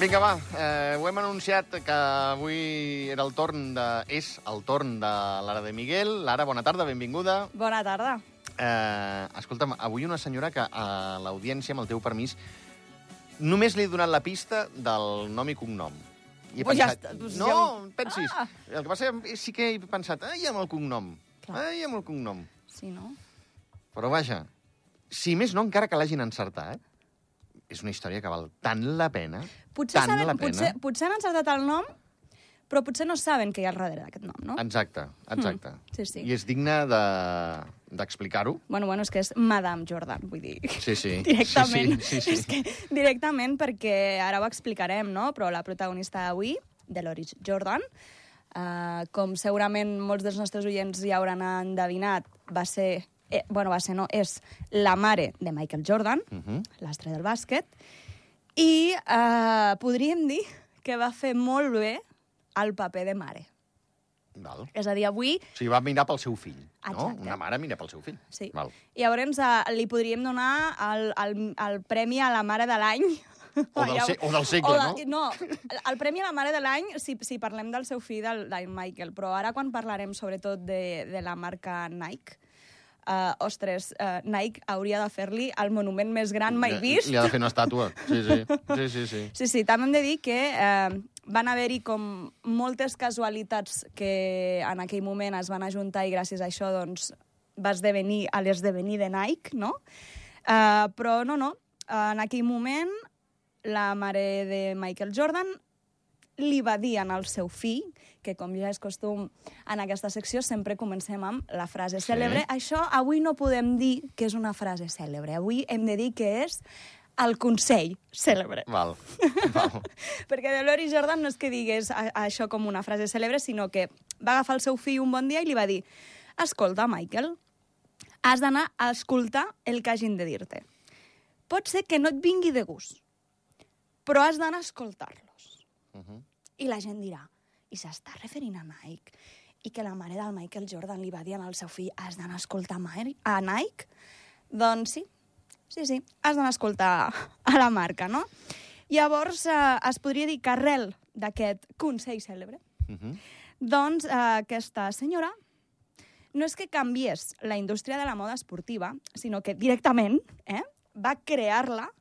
Vinga, va, eh, ho hem anunciat que avui era el torn de... és el torn de l'Ara de Miguel. Lara, bona tarda, benvinguda. Bona tarda. Eh, escolta'm, avui una senyora que a l'audiència, amb el teu permís, només li he donat la pista del nom i cognom. I he Pues ja pensat, està, doncs no, ja- pensis. Ah. El que passa és sí que he pensat, ai, amb el cognom. Clar. Ai, amb el cognom. Sí, no? Però vaja, si més no, encara que l'hagin encertat, és una història que val tant la pena, Potser, tant saben, la pena. potser, potser han encertat el nom, però potser no saben què hi ha al darrere d'aquest nom, no? Exacte, exacte. Mm, sí, sí. I és digne de- d'explicar-ho. Bueno, bueno, és que és Madame Jordan, vull dir... Sí, sí. Directament. Sí, sí, sí, sí. És que directament perquè ara ho explicarem, no? Però la protagonista d'avui, Deloris Jordan, eh, com segurament molts dels nostres oients ja hauran endevinat, va ser... Eh, bueno, va ser, no, és la mare de Michael Jordan, Uh -huh. l'astre del bàsquet, i eh, podríem dir que va fer molt bé el paper de mare. Val. És a dir, avui O sigui, va mirar pel seu fill, no? Exacte. Una mare mira pel seu fill. Sí. Val. Llavors eh, li podríem donar el, el, el premi a la mare de l'any. O del se- o del segle, o de, no? No, el premi a la mare de l'any si, si parlem del seu fill, del, del Michael, però ara quan parlarem sobretot de, de la marca Nike, uh, ostres, uh, Nike hauria de fer-li el monument més gran mai Li- vist. Li ha de fer una estàtua. Sí, sí. Sí, sí, sí. Sí, sí, també hem de dir que eh, van haver-hi com moltes casualitats que en aquell moment es van ajuntar i gràcies a això doncs, va esdevenir a l'esdevenir de Nike, no? Eh, però no, no, en aquell moment la mare de Michael Jordan li va dir al seu fill, que com ja és costum en aquesta secció, sempre comencem amb la frase Sí. cèlebre. Això avui no podem dir que és una frase cèlebre. Avui hem de dir que és el consell cèlebre. Val. Val. Perquè Delori Jordan no és que digués a, a això com una frase cèlebre, sinó que va agafar el seu fill un bon dia i li va dir escolta, Michael, has d'anar a escoltar el que hagin de dir-te. Pot ser que no et vingui de gust, però has d'anar a escoltar-los. Uh -huh. I la gent dirà, i s'està referint a Nike? I que la mare del Michael Jordan li va dir al seu fill, has d'anar a escoltar a Nike? Doncs sí, sí, sí, has d'anar a escoltar a la marca, no? Llavors, eh, es podria dir que arrel d'aquest consell cèlebre, Uh -huh. doncs eh, aquesta senyora no és que canviés la indústria de la moda esportiva, sinó que directament eh, va crear-la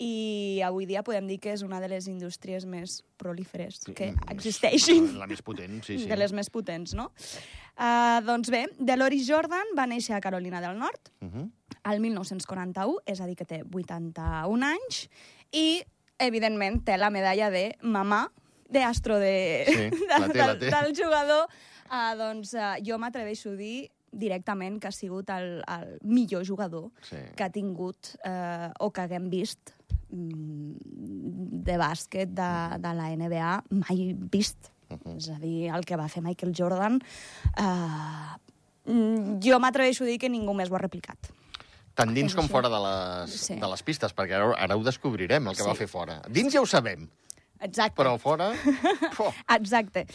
i avui dia podem dir que és una de les indústries més prolíferes Sí, que mm, existeixin. La més potent, sí, sí. De les més potents, no? Uh, doncs bé, Deloris Jordan va néixer a Carolina del Nord Uh -huh. al 1941, és a dir, que té 81 anys, i, evidentment, té la medalla de mamà d'astro de, Sí, té, la del, del jugador. Uh, doncs uh, jo m'atreveixo a dir directament que ha sigut el, el millor jugador Sí. que ha tingut eh, o que haguem vist de bàsquet de, de la NBA mai vist. Uh -huh. És a dir, el que va fer Michael Jordan... Eh, mm, jo m'atreveixo a dir que ningú més ho ha replicat. Tant dins com fora de les, Sí. de les pistes, perquè ara, ara ho descobrirem, el que Sí. va fer fora. Dins ja ho sabem, Exacte. però fora... Oh. Exacte.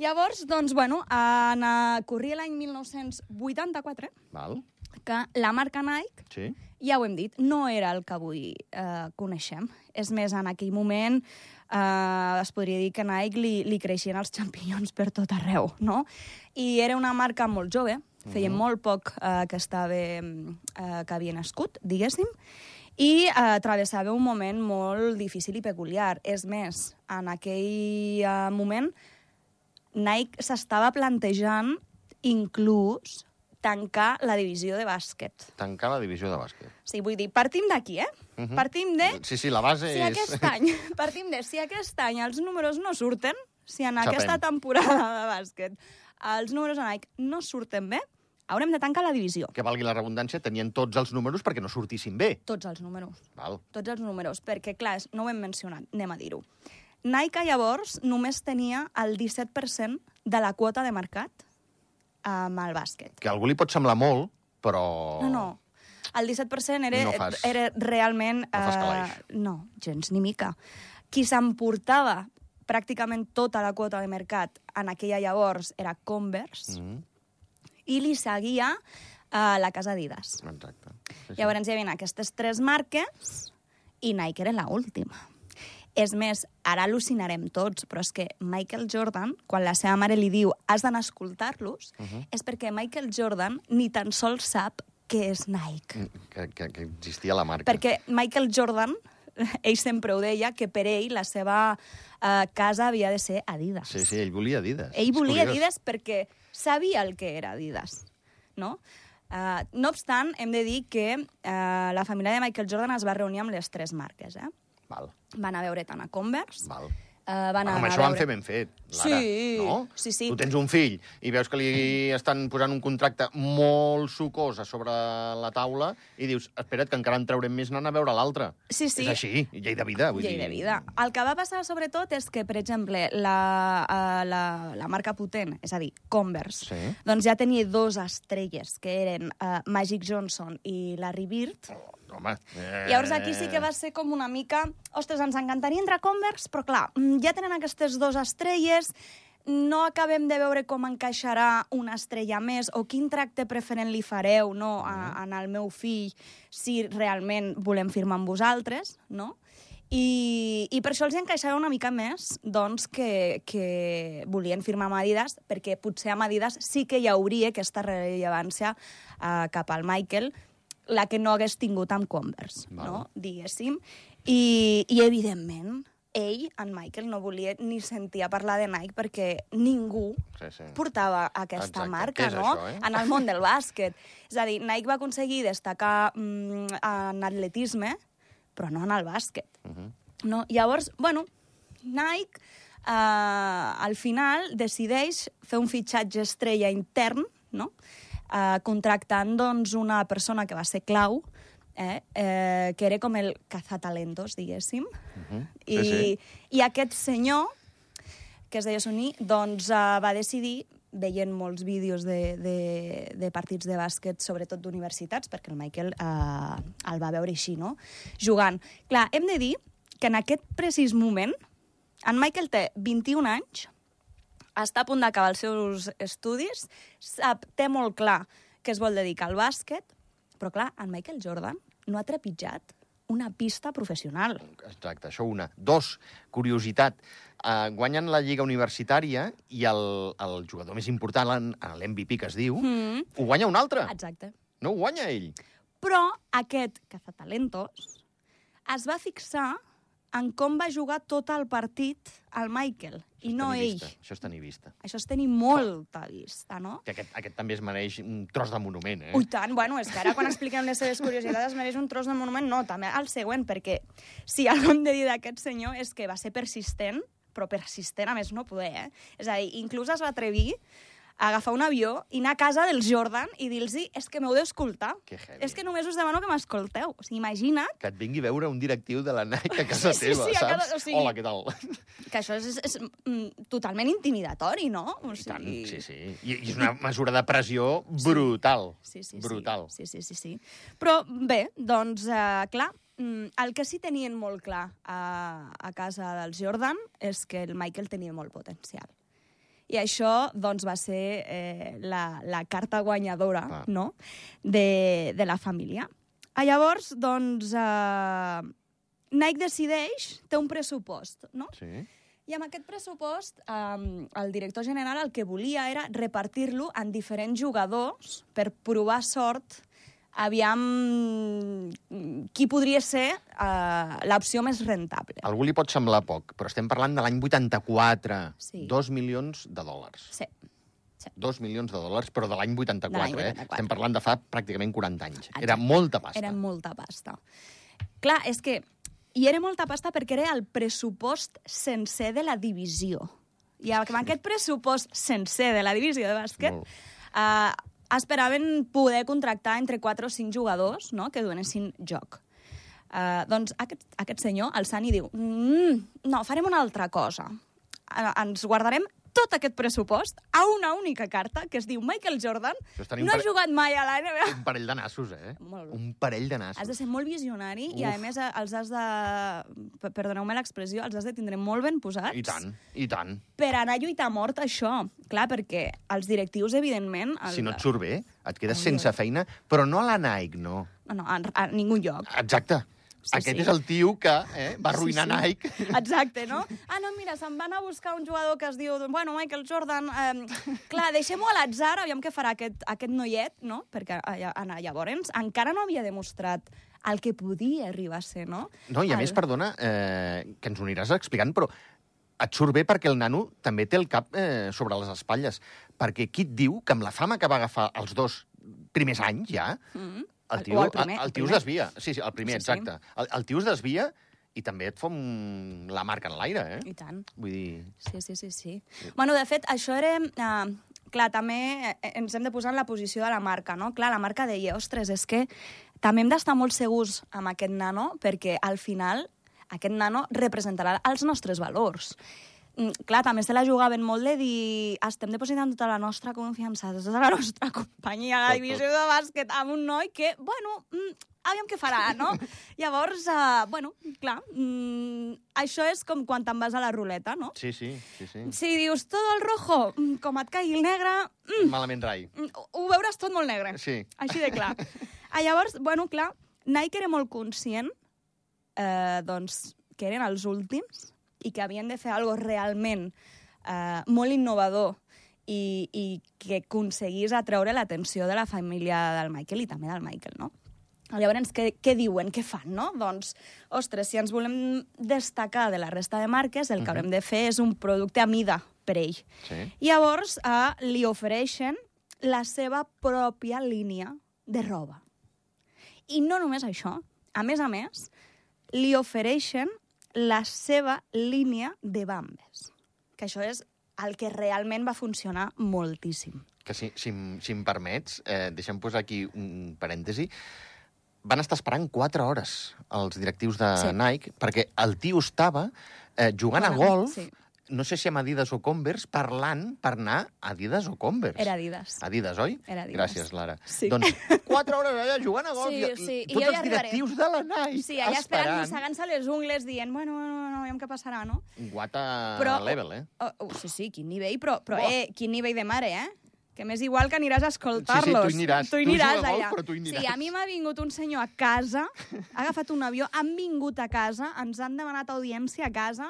Llavors, doncs, bueno, en, uh, corria l'any 1984 Val, que la marca Nike sí. ja ho hem dit, no era el que avui eh, coneixem. És més, en aquell moment eh, es podria dir que Nike li, li creixien els xampinyons per tot arreu, no? I era una marca molt jove, feia molt poc eh, que estava, eh, que havia nascut, diguéssim, i eh, travessava un moment molt difícil i peculiar. És més, en aquell eh, moment Nike s'estava plantejant inclús tancar la divisió de bàsquet. Tancar la divisió de bàsquet. Sí, vull dir, partim d'aquí, eh? Uh Mhm. -huh. Partim de... Sí, sí, la base Si és... aquest any, partim de, si aquest any els números no surten, si en Xapem. aquesta temporada de bàsquet els números de Nike no surten bé, haurem de tancar la divisió. Que valgui la redundància, tenien tots els números perquè no sortissin bé. Tots els números. Val. Tots els números, perquè, clar, no ho hem mencionat, anem a dir-ho. Nike, llavors, només tenia el 17% de la quota de mercat amb el bàsquet. Que a algú li pot semblar molt, però... No, no. El 17% era, No fas- era realment... no fas eh, calaix. no, gens ni mica. Qui s'emportava pràcticament tota la quota de mercat en aquella llavors era Converse, Mm, i li seguia eh, la casa Adidas. exacte. Sí, sí. Llavors hi havia aquestes tres marques i Nike era l'última. És més, ara al·lucinarem tots, però és que Michael Jordan, quan la seva mare li diu has d'anar a escoltar-los, uh -huh. és perquè Michael Jordan ni tan sols sap què és Nike. Que, que, que existia la marca. Perquè Michael Jordan, ell sempre ho deia, que per ell la seva uh, casa havia de ser Adidas. Sí, sí, ell volia Adidas. Ell volia. Adidas perquè sabia el que era Adidas, no? Uh, no obstant, hem de dir que uh, la família de Michael Jordan es va reunir amb les tres marques, eh? Val, Van a veure tant a Converse, val. Uh, van Home, anar això a ho han fet ben fet, Lara, Sí, no? sí, sí. Tu tens un fill i veus que li estan posant un contracte molt sucós a sobre la taula i dius, espera't, que encara en traurem més anant a veure l'altre. Sí, sí. És així, llei de vida. Vull Llei dir... de vida. El que va passar, sobretot, és que, per exemple, la, uh, la, la marca potent, és a dir, Converse, Sí. doncs ja tenia dos estrelles, que eren uh, Magic Johnson i Larry Bird, Oh, home, eh... Llavors aquí sí que va ser com una mica... Ostres, ens encantaria entrar a Converse, però clar, mm, ja tenen aquestes dues estrelles, no acabem de veure com encaixarà una estrella més o quin tracte preferent li fareu no, a, a el meu fill si realment volem firmar amb vosaltres, no? I, I per això els hi encaixava una mica més doncs, que, que volien firmar amb Adidas, perquè potser amb Adidas sí que hi hauria aquesta rellevància uh, cap al Michael, la que no hagués tingut amb Converse, Val. no? diguéssim. I, I, evidentment, ell, en Michael, no volia ni sentir a parlar de Nike perquè ningú Sí, sí. portava aquesta Exacte. marca, no? això, eh? En el món del bàsquet. És a dir, Nike va aconseguir destacar mm, en atletisme, però no en el bàsquet. Uh -huh. No? Llavors, bueno, Nike eh, al final decideix fer un fitxatge estrella intern, no? Eh, contractant doncs, una persona que va ser clau, eh, eh, que era com el cazatalentos, diguéssim. Uh -huh. I, Sí, sí. I aquest senyor, que es deia Soní, doncs uh, va decidir veient molts vídeos de, de, de partits de bàsquet, sobretot d'universitats, perquè el Michael uh, el va veure així, no? Jugant. Clar, hem de dir que en aquest precís moment, en Michael té 21 anys, està a punt d'acabar els seus estudis, sap, té molt clar que es vol dedicar al bàsquet, però clar, en Michael Jordan no ha trepitjat una pista professional. Exacte, això una. Dos, curiositat. Uh, guanyen la Lliga Universitària i el, el jugador més important, l'MVP que es diu, Mm. ho guanya un altre. Exacte. No ho guanya ell. Però aquest cazatalentos es va fixar en com va jugar tot el partit el Michael, i no ell. Vista. Això és tenir vista. Això és tenir molta vista, no? Que aquest, aquest també es mereix un tros de monument, eh? Ui, tant, bueno, és que ara quan expliquem les seves curiositats es mereix un tros de monument, no, també el següent, perquè si alguna hem de dir d'aquest senyor és que va ser persistent, però persistent a més no poder, eh? És a dir, inclús es va atrevir agafar un avió i anar a casa dels Jordan i dir-los és que m'heu d'escoltar. És que només us demano que m'escolteu. O sigui, imagina't Que et vingui a veure un directiu de la Nike a casa Sí, sí, teva, sí, saps? casa- o sigui- Hola, què tal? que això és, és, és mm, totalment intimidatori, no? O I tant, sí, sí. I, I és una mesura de pressió brutal. Sí, sí, brutal. Sí, sí, sí, sí. Però bé, doncs, eh, clar, mm, el que sí tenien molt clar a, a casa dels Jordan és que el Michael tenia molt potencial. I això, doncs, va ser eh, la, la carta guanyadora, Clar. no?, de, de la família. Ah, llavors, doncs, eh, Nike decideix, té un pressupost, no? Sí. I amb aquest pressupost, um, el director general el que volia era repartir-lo en diferents jugadors per provar sort aviam qui podria ser uh, l'opció més rentable. Algú li pot semblar poc, però estem parlant de l'any 84. Sí. Dos milions de dòlars. Sí. Dos milions de dòlars, però de l'any 84, De l'any eh? 84. Estem parlant de fa pràcticament 40 anys. Exacte. Era molta pasta. Era molta pasta. Clar, és que... I era molta pasta perquè era el pressupost sencer de la divisió. I amb aquest pressupost sencer de la divisió de bàsquet Molt. eh, esperaven poder contractar entre 4 o 5 jugadors no? que donessin joc. Uh, doncs aquest, aquest senyor, el Sani, diu mm, no, farem una altra cosa. Uh, ens guardarem tot aquest pressupost a una única carta que es diu Michael Jordan. No ha jugat mai a la NBA. Un parell de nassos, eh? Molt. Un parell de nassos. Has de ser molt visionari i, Uf. a més, eh, els has de... per- Perdoneu-me l'expressió, els has de tindre molt ben posats. I tant, i tant. Per anar a lluitar mort, això. Clar, perquè els directius, evidentment... El... Si no et surt bé, et quedes Ui, sense feina, però no a la Nike, no. No, no, a, a ningú lloc. Exacte. Sí, Aquest sí. és el tio que eh, va arruïnar Sí, sí. Nike. Exacte, no? Ah, no, mira, se'n van a buscar un jugador que es diu, bueno, Michael Jordan. Eh, clar, deixem-ho a l'atzar, aviam què farà aquest, aquest noiet, no? Perquè Anna, llavors encara no havia demostrat el que podia arribar a ser, no? No, i a el... més, perdona, eh, que ens ho aniràs explicant, però et surt bé perquè el nano també té el cap eh, sobre les espatlles. Perquè qui et diu que amb la fama que va agafar els dos primers anys ja, Mm. el El- tio, o el primer, el, el el tio es primer. desvia. Sí, sí, el primer, Sí, sí. exacte. El, el tio es desvia i també et fa la marca en l'aire, eh? I tant. Vull dir... Sí, sí, sí, sí. Bueno, de fet, això era... Uh, clar, també eh, ens hem de posar en la posició de la marca, no? Clar, la marca deia, ostres, és que també hem d'estar molt segurs amb aquest nano perquè al final aquest nano representarà els nostres valors. Mm, clar, també se la jugaven molt de dir estem depositant tota la nostra confiança, tota la nostra companyia a la divisió de bàsquet amb un noi que, bueno, mm, aviam què farà, no? Llavors, uh, bueno, clar, mm, això és com quan te'n vas a la ruleta, no? Sí, sí, sí, sí. Si dius tot el rojo, mm, com et caigui el negre, mm, Malament rai. mm, ho veuràs tot molt negre. Sí. Així de clar. ah, llavors, bueno, clar, Nike era molt conscient eh, doncs, que eren els últims i que havien de fer algo realment eh, molt innovador i, i que aconseguís atreure l'atenció de la família del Michael i també del Michael, no? Llavors, què, què diuen? Què fan, no? Doncs, ostres, si ens volem destacar de la resta de marques, el que haurem de fer és un producte a mida per ell. Sí. Llavors, eh, li ofereixen la seva pròpia línia de roba. I no només això, a més a més, li ofereixen la seva línia de bambes, que això és el que realment va funcionar moltíssim. Que si, si, si em permets, eh, deixem posar aquí un parèntesi, van estar esperant 4 hores els directius de Sí. Nike perquè el tio estava eh, jugant a Bueno, golf, sí. No sé si amb Adidas o Converse, parlant per anar a Adidas o Converse. Era Adidas. Adidas, oi? Era Adidas. Gràcies, Lara. Sí. Doncs 4 hores allà jugant a golf. Sí, i- sí, i Tots jo els hi arribaré. directius de la Nike Sí, allà esperant, esperant. mossegant-se les ungles, dient, bueno, bueno, bueno, aviam què passarà, no? Guata Però- level, eh? Oh, oh, sí, sí, quin nivell, però, però Buah. eh, quin nivell de mare, eh? Que m'és igual que aniràs a escoltar-los. Sí, sí, tu hi aniràs. Tu hi Tu aniràs golf, allà. però tu hi aniràs. Sí, a mi m'ha vingut un senyor a casa, ha agafat un avió, han vingut a casa, ens han demanat audiència a casa,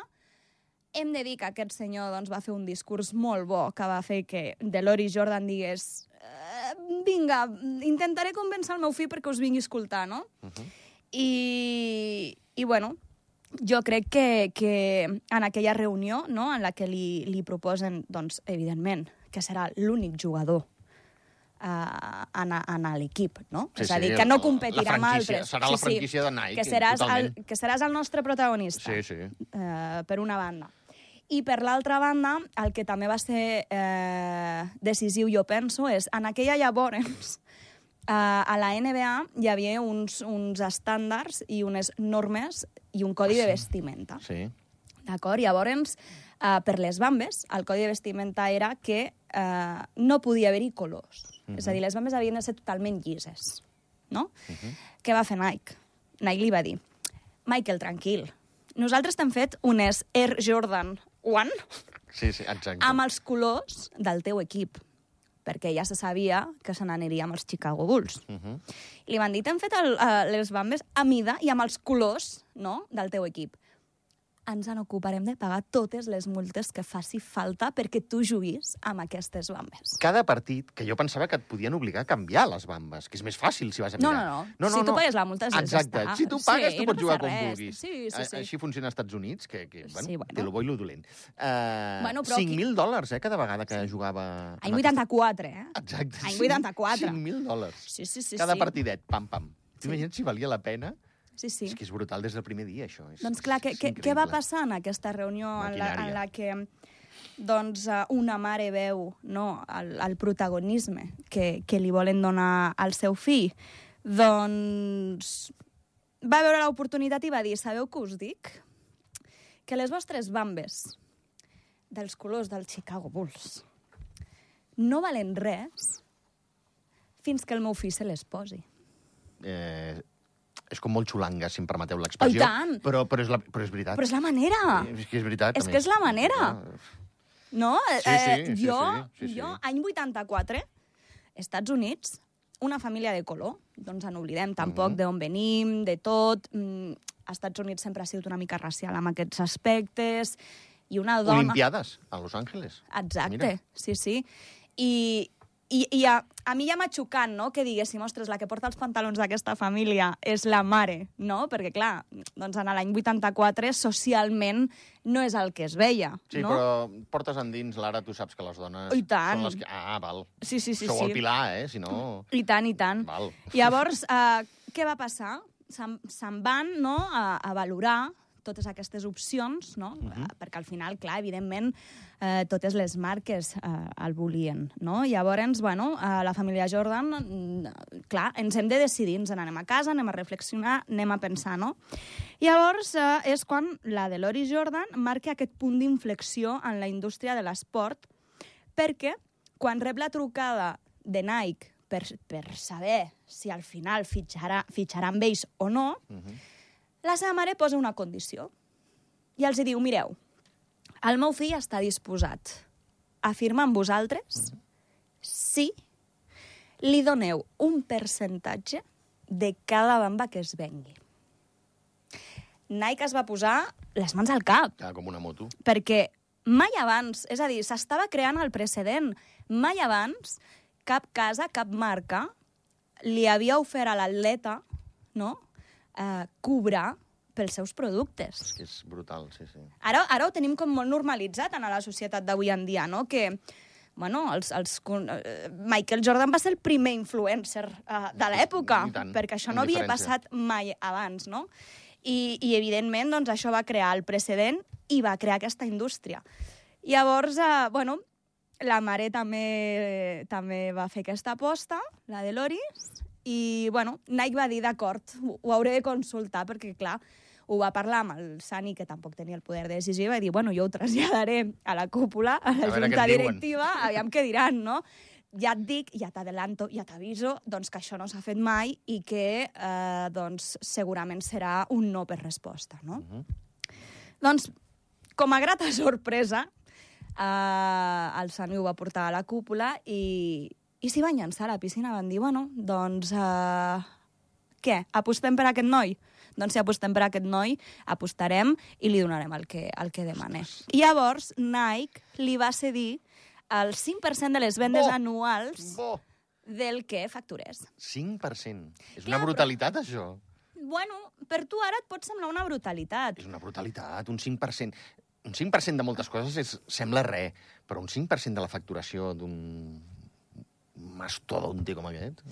hem de dir que aquest senyor doncs, va fer un discurs molt bo que va fer que Delori Jordan digués eh, vinga, intentaré convèncer el meu fill perquè us vingui a escoltar, no? Uh -huh. I, i bueno, jo crec que, que en aquella reunió no, en la que li, li proposen, doncs, evidentment, que serà l'únic jugador a, en, en l'equip, no? Sí, és a sí, dir, que no competirà amb altres. serà la franquícia de Nike, que seràs, el, totalment. que seràs el nostre protagonista, Sí, sí. eh, per una banda. I per l'altra banda, el que també va ser eh, decisiu, jo penso, és en aquella llavors, eh, a la NBA hi havia uns, uns estàndards i unes normes i un codi de vestimenta. Sí. D'acord? Llavors, eh, per les bambes, el codi de vestimenta era que eh, no podia haver-hi colors. És a dir, les bambes havien de ser totalment llises. No? Què va fer Nike? Nike li va dir, Michael, tranquil, nosaltres t'hem fet unes Air Jordan 1 Sí, sí, exacte. amb els colors del teu equip perquè ja se sabia que se n'aniria amb els Chicago Bulls. Uh -huh. I li van dir, t'hem fet el, uh, les bambes a mida i amb els colors no, del teu equip. Ens en ocuparem de pagar totes les multes que faci falta perquè tu juguis amb aquestes bambes. Cada partit, que jo pensava que et podien obligar a canviar les bambes, que és més fàcil si vas a No, mirar. no, no. Si tu pagues la multa, ja Exacte. està. Si tu pagues, Sí, tu no pots jugar passa com res. vulguis. Sí, sí, A- sí. Així funciona als Estats Units, que, que bueno, Sí, bueno. té lo bo i lo dolent. Uh, Bueno, però 5.000 dòlars, eh, cada vegada que jugava... Any en 84, eh? Exacte. Any cinc- 84. 5.000 dòlars. Sí, sí, sí. cada sí. partidet, pam, pam. T'imagines si valia la pena? Sí, sí. És que és brutal des del primer dia, això. És, Doncs clar, què, és què, què va passar en aquesta reunió en la, en la que doncs, eh, una mare veu no, el, el protagonisme que, que li volen donar al seu fill? Doncs va veure l'oportunitat i va dir, sabeu què us dic? Que les vostres bambes dels colors del Chicago Bulls no valen res fins que el meu fill se les posi. Eh, és com molt xulanga, si em permeteu l'expressió. Oh, tant! Però, però, és la, però és veritat. Però és la manera! És que és veritat. És també. que és la manera. No? Sí, sí, sí, jo, sí, sí, sí. jo, any 84, Estats Units, una família de color, ens en oblidem tampoc Mhm. d'on venim, de tot. Mm, Estats Units sempre ha sigut una mica racial amb aquests aspectes. I una dona... Olimpiades, a Los Angeles. Exacte, Mira. sí, sí. I, i, i a, a mi ja m'ha xocant, no?, que diguéssim, ostres, la que porta els pantalons d'aquesta família és la mare, no? Perquè, clar, doncs en l'any 84 socialment no és el que es veia, Sí, no? però portes endins, Lara, tu saps que les dones... I tant. Són les que... Ah, val. Sí, sí, sí, Sou sí. el pilar, eh? Si no... I tant, i tant. Val. Llavors, eh, què va passar? Se'n van no, a, a valorar totes aquestes opcions, no? Uh -huh. perquè al final, clar, evidentment, eh, totes les marques eh, el volien. No? Llavors, bueno, a la família Jordan, mm, clar, ens hem de decidir, ens n'anem a casa, anem a reflexionar, anem a pensar, no? Llavors, eh, és quan la de Lori Jordan marca aquest punt d'inflexió en la indústria de l'esport, perquè quan rep la trucada de Nike per, per saber si al final fitxarà, fitxarà amb ells o no, Uh -huh. La seva mare posa una condició. I els diu, mireu, el meu fill està disposat a firmar amb vosaltres si li doneu un percentatge de cada bamba que es vengui. Nike es va posar les mans al cap Ah, com una moto. perquè mai abans, és a dir, s'estava creant el precedent, mai abans cap casa, cap marca li havia ofert a l'atleta no? Eh, cobrar pels seus productes. És que és brutal, sí, sí. Ara, ara ho tenim com molt normalitzat en la societat d'avui en dia, no? que bueno, els, els, eh, Michael Jordan va ser el primer influencer uh, de l'època, perquè això no havia passat mai abans, no? I, i evidentment, doncs, això va crear el precedent i va crear aquesta indústria. Llavors, eh, bueno, la mare també, també va fer aquesta aposta, la de Loris, i, bueno, Nike va dir, d'acord, ho, hauré de consultar, perquè, clar, ho va parlar amb el Sani, que tampoc tenia el poder de decisió, i va dir, bueno, jo ho traslladaré a la cúpula, a la A junta et diuen." directiva, aviam què diran, no? Ja et dic, ja t'adelanto, ja t'aviso, doncs que això no s'ha fet mai i que eh, doncs, segurament serà un no per resposta, no? Uh -huh. Doncs, com a grata sorpresa, eh, el Sani ho va portar a la cúpula i, i s'hi van llançar a la piscina. Van dir, bueno, doncs, eh, què, apostem per aquest noi? Doncs si apostem per aquest noi, apostarem i li donarem el que, el que demane. I llavors, Nike li va cedir el 5% de les vendes Bo! anuals Bo! del que facturés. 5%. És Clar, una brutalitat, això. Bueno, per tu ara et pot semblar una brutalitat. És una brutalitat, un 5%. Un 5% de moltes coses és, sembla res, però un 5% de la facturació d'un mastodonte com aquest...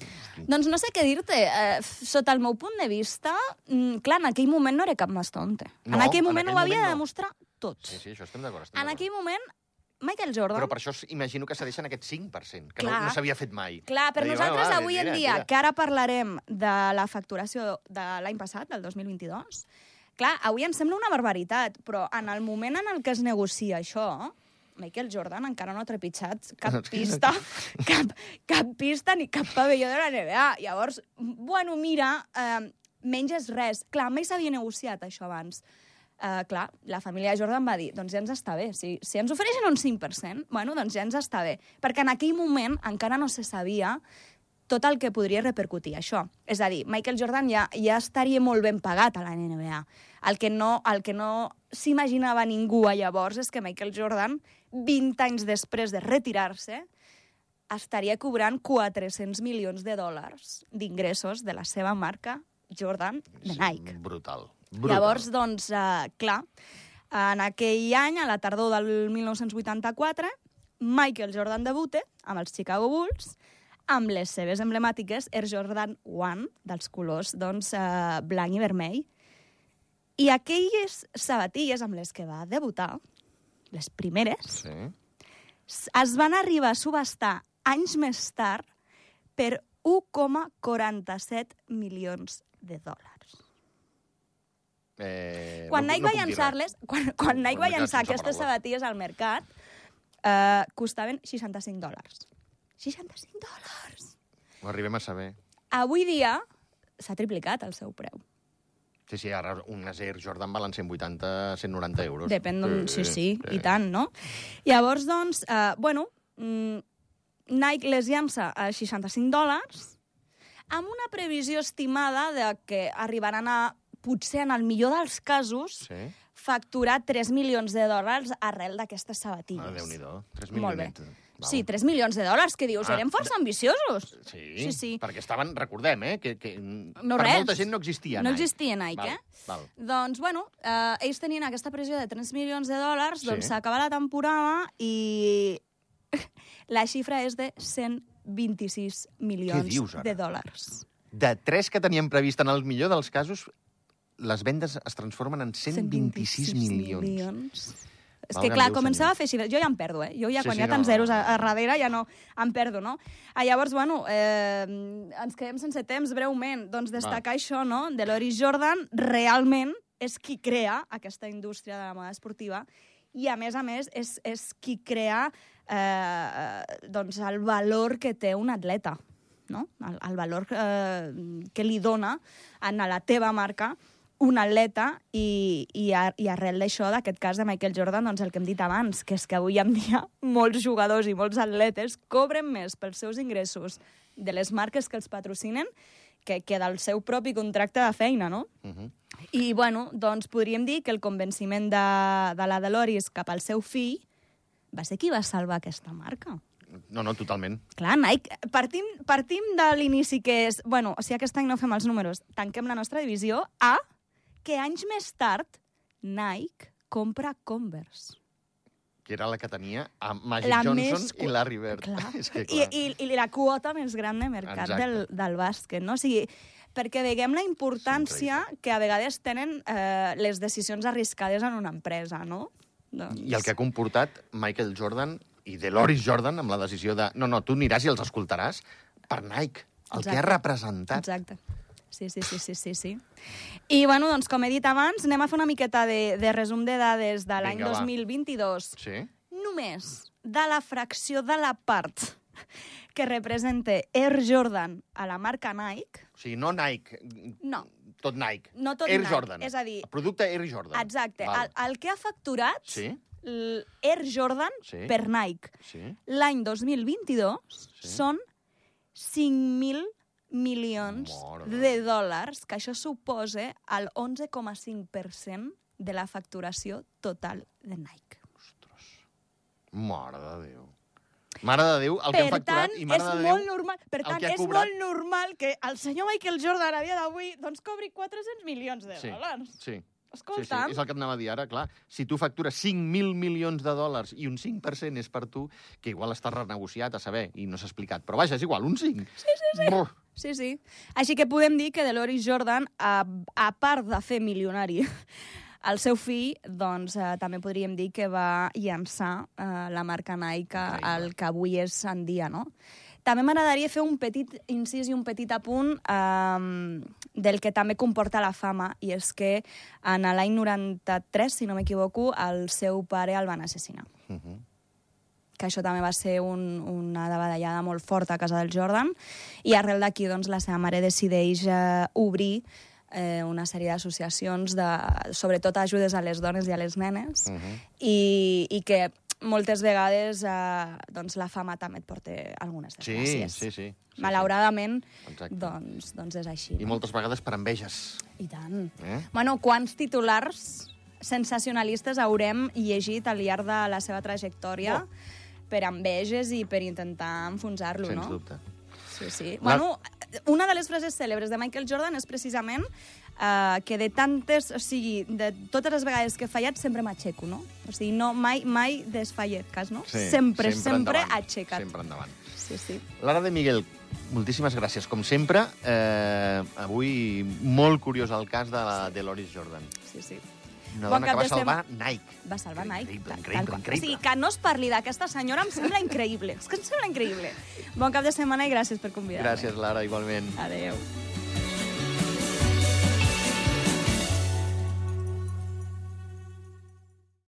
Doncs no sé què dir-te. Eh, sota el meu punt de vista, mm, clar, en aquell moment no era cap mastonte. No, en aquell en moment aquell ho havia moment de no. demostrar tots. Sí, sí, això estem d'acord. En aquell moment, Michael Jordan... Però per això imagino que cedeixen aquest 5%, que Clar. no, no s'havia fet mai. Clar, per De dir, nosaltres va, va, avui en dia, tira. que ara parlarem de la facturació de l'any passat, del 2022, clar, avui ens sembla una barbaritat, però en el moment en el que es negocia això, Michael Jordan encara no ha trepitjat cap pista, cap, cap pista ni cap pavelló de la NBA. Llavors, bueno, mira, eh, menges res. Clar, mai s'havia negociat això abans. Uh, clar, la família Jordan va dir, doncs ja ens està bé. Si, si ens ofereixen un 5%, bueno, doncs ja ens està bé. Perquè en aquell moment encara no se sabia tot el que podria repercutir això. És a dir, Michael Jordan ja, ja estaria molt ben pagat a la NBA. El que no, el que no s'imaginava ningú a llavors és que Michael Jordan, 20 anys després de retirar-se, estaria cobrant 400 milions de dòlars d'ingressos de la seva marca Jordan de Nike. Brutal. brutal. Llavors, doncs, eh, clar, en aquell any, a la tardor del 1984, Michael Jordan debuta amb els Chicago Bulls, amb les seves emblemàtiques Air Jordan 1, dels colors doncs, eh, blanc i vermell. I aquelles sabatilles amb les que va debutar, les primeres, Sí. es van arribar a subestar anys més tard per 1,47 milions de dòlars. Eh, Quan no, Nike no va llançar-les, quan, quan Nike va llançar aquestes sabatilles al mercat, eh, costaven 65 dòlars. 65 dòlars! Ho arribem a saber. Avui dia s'ha triplicat el seu preu. Sí, sí, ara unes Air Jordan valen 180, 190 euros. Depèn d'on... Sí, sí, i tant, no? Llavors, doncs, eh, bueno, mm, Nike les llança a 65 dòlars. amb una previsió estimada de que arribaran a, potser en el millor dels casos, Sí. facturar 3 milions de dòlars arrel d'aquestes Ah, sabatilles. Déu-n'hi-do. 3 Molt bé. Val. Sí, 3 milions de dòlars, que dius, Ah, érem força ambiciosos. Sí, Sí, sí. perquè estaven, recordem, eh, que, que No per res. molta gent no existia No Nike. existia Nike, val, eh? Val. Doncs, bueno, eh, ells tenien aquesta pressió de 3 milions de dòlars, Sí. doncs s'acaba la temporada i la xifra és de 126 milions dius, ara? de dòlars. De tres que teníem previst, en el millor dels casos, les vendes es transformen en 126, milions. milions. És Valga'm que, clar, Déu, començava senyor. a fer xifres. Jo ja em perdo, eh? Jo ja, Sí, quan sí, hi ha tants no, zeros a, a darrere, ja no em perdo, no? Ah, llavors, bueno, eh, ens quedem sense temps, breument. Doncs destacar això, no? De Loris Jordan realment és qui crea aquesta indústria de la moda esportiva i, a més a més, és, és qui crea eh, doncs el valor que té un atleta, no? El, el valor eh, que li dona a la teva marca un atleta i, i, a, i arrel d'això, d'aquest cas de Michael Jordan, doncs el que hem dit abans, que és que avui en dia molts jugadors i molts atletes cobren més pels seus ingressos de les marques que els patrocinen que, que del seu propi contracte de feina, no? Uh -huh. I, bueno, doncs podríem dir que el convenciment de, de la Deloris cap al seu fill va ser qui va salvar aquesta marca. No, no, totalment. Clar, Nike, partim, partim de l'inici que és... Bueno, si aquest any no fem els números, tanquem la nostra divisió, a que anys més tard Nike compra Converse. Que era la que tenia a Magic La Johnson més i Larry Bird. És que, I, clar. i, I la quota més gran de mercat Exacte. del, del bàsquet, no? O sigui, perquè veiem la importància que a vegades tenen eh, les decisions arriscades en una empresa, no? Doncs... I el que ha comportat Michael Jordan i Deloris Jordan amb la decisió de no, no, tu aniràs i els escoltaràs per Nike, el que ha Exacte. representat. Exacte. Sí, sí, sí, sí, sí, sí. I, bueno, doncs, com he dit abans, anem a fer una miqueta de, de resum de dades de l'any Vinga, va. 2022. Sí? Només de la fracció de la part que representa Air Jordan a la marca Nike, O sigui, no Nike, no, tot Nike. No tot Air Nike, Jordan. és a dir- El producte Air Jordan. exacte, Val. el, el que ha facturat Sí, Air Jordan Sí. per Nike sí. l'any 2022 Sí. són 5.000 milions Mare de dòlars, que això suposa el 11,5% de la facturació total de Nike. Mare de Déu. Mare de Déu, el que per hem facturat tant, i mare és de Déu... molt normal, per tant, que és cobrat- molt normal que el senyor Michael Jordan a dia d'avui doncs, cobri 400 milions de Sí, dòlars. sí. Sí, sí, Escolta'm, és el que et anava a dir ara, clar. Si tu factures 5.000 milions de dòlars i un 5% és per tu, que igual està renegociat a saber i no s'ha explicat. Però vaja, és igual, un 5. Sí, sí, sí. Brr. Sí, sí. Així que podem dir que Deloris Jordan, a, a part de fer milionari el seu fill, doncs eh, també podríem dir que va llançar eh, la marca Nike al que avui és en dia, no? També m'agradaria fer un petit incís i un petit apunt eh, del que també comporta la fama, i és que en l'any 93, si no m'equivoco, el seu pare el van assassinar Uh -huh. que això també va ser un, una davallada molt forta a casa del Jordan, i arrel d'aquí doncs, la seva mare decideix eh, obrir eh, una sèrie d'associacions, de, sobretot ajudes a les dones i a les nenes, Uh -huh. i, i que moltes vegades eh, doncs, la fama també et porta algunes Sí, desgràcies. sí, sí. sí, Malauradament, Exacte. doncs, doncs és així. I moltes vegades per enveges. I tant. Eh? Bueno, quants titulars sensacionalistes haurem llegit al llarg de la seva trajectòria Oh. per enveges i per intentar enfonsar-lo, Sens no? dubte. Sí, sí. La- Bueno, una de les frases cèlebres de Michael Jordan és precisament uh, que de tantes, o sigui, de totes les vegades que he fallat sempre m'aixeco, no? O sigui, no, mai, mai desfallet, cas, no? Sí, sempre, sempre, endavant. aixecat. Sempre endavant. Sí, sí. Lara de Miguel, moltíssimes gràcies. Com sempre, eh, avui molt curiós el cas de la Deloris Jordan. sí, sí. Una Bon dona cap que va de salvar Nike. Va salvar Nike. Increïble, increïble, increïble. O sigui, que no es parli d'aquesta senyora em sembla increïble. És que em sembla increïble. Bon cap de setmana i gràcies per convidar-me. Gràcies, Lara, igualment. Adéu.